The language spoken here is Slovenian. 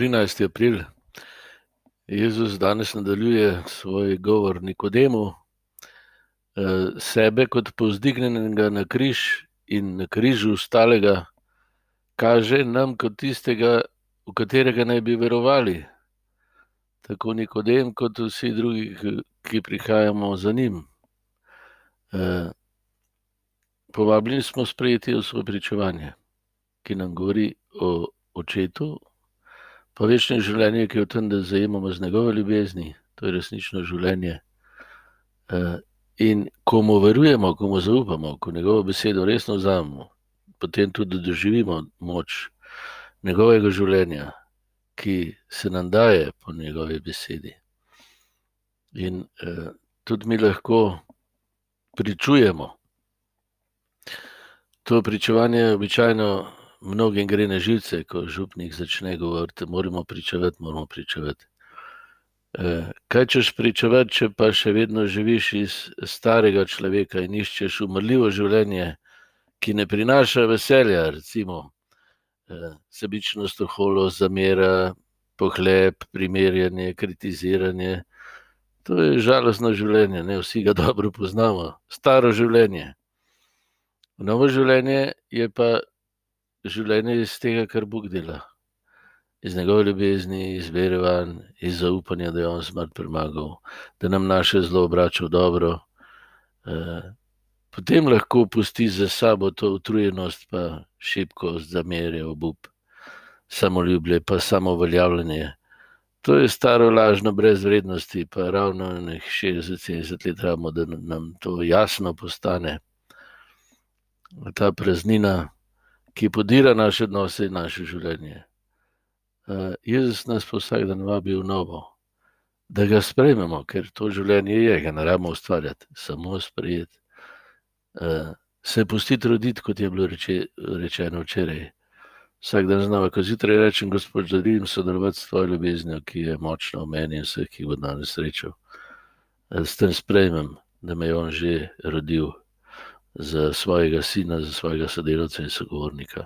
13. april. Jezus danes nadaljuje svoj govor Nikodemu, eh, sebe kot povzdignjenega na križ in na križu stalega, kaže nam kot tistega, v katerega naj bi verovali. Tako Nikodem, kot vsi drugi, ki prihajamo za njim. Eh, povabljeni smo sprejeti v svoje pričevanje, ki nam govori o očetu, pa večne življenje, ki je v tem, da zajemamo z njegove ljubezni, to je resnično življenje. Eh, in ko mu verujemo, ko mu zaupamo, ko njegovo besedo resno vzamemo, potem tudi doživimo moč njegovega življenja, ki se nam daje po njegovi besedi. In eh, tudi mi lahko pričujemo. To pričevanje običajno mnogim gre na živce, ko župnik začne govoriti, moramo pričevati, moramo pričevati. Eh, kaj češ pričevati, če pa še vedno živiš iz starega človeka in iščeš umrljivo življenje, ki ne prinaša veselja, recimo eh, sebičnost, oholo, zamera, pohleb, primerjanje, kritiziranje. To je žalostno življenje, ne vsi ga dobro poznamo, staro življenje. Novo življenje je pa življenje iz tega, kar Bog dela. Iz njegove ljubezni, iz vere van, iz zaupanja, da je on smrt premagal, da nam naše zlo obrača v dobro. Eh, potem lahko pusti za sabo to utrujenost, pa šibkost, zamerje, obup, samoljublje, pa samo uveljavljanje. To je staro lažno brez vrednosti, pa ravno nekaj 60-70 let rabimo, da nam to jasno postane. Ta praznina, ki podira naše odnose in naše življenje. Uh, Jezus nas pa vsak dan vabi v novo, da ga sprejmemo, ker to življenje je, ga ne rabimo ustvarjati, samo sprejeti. Uh, se pustiti roditi, kot je bilo reče, rečeno včeraj. Vsak dan znamo, ko zjutraj rečem, gospod, želim sodelovati s tvojo ljubeznijo, ki je močna v meni in vseh, ki bo danes srečal. Uh, s tem sprejmem, da me je on že rodil za svojega sina, za svojega sodelavca in sogovornika.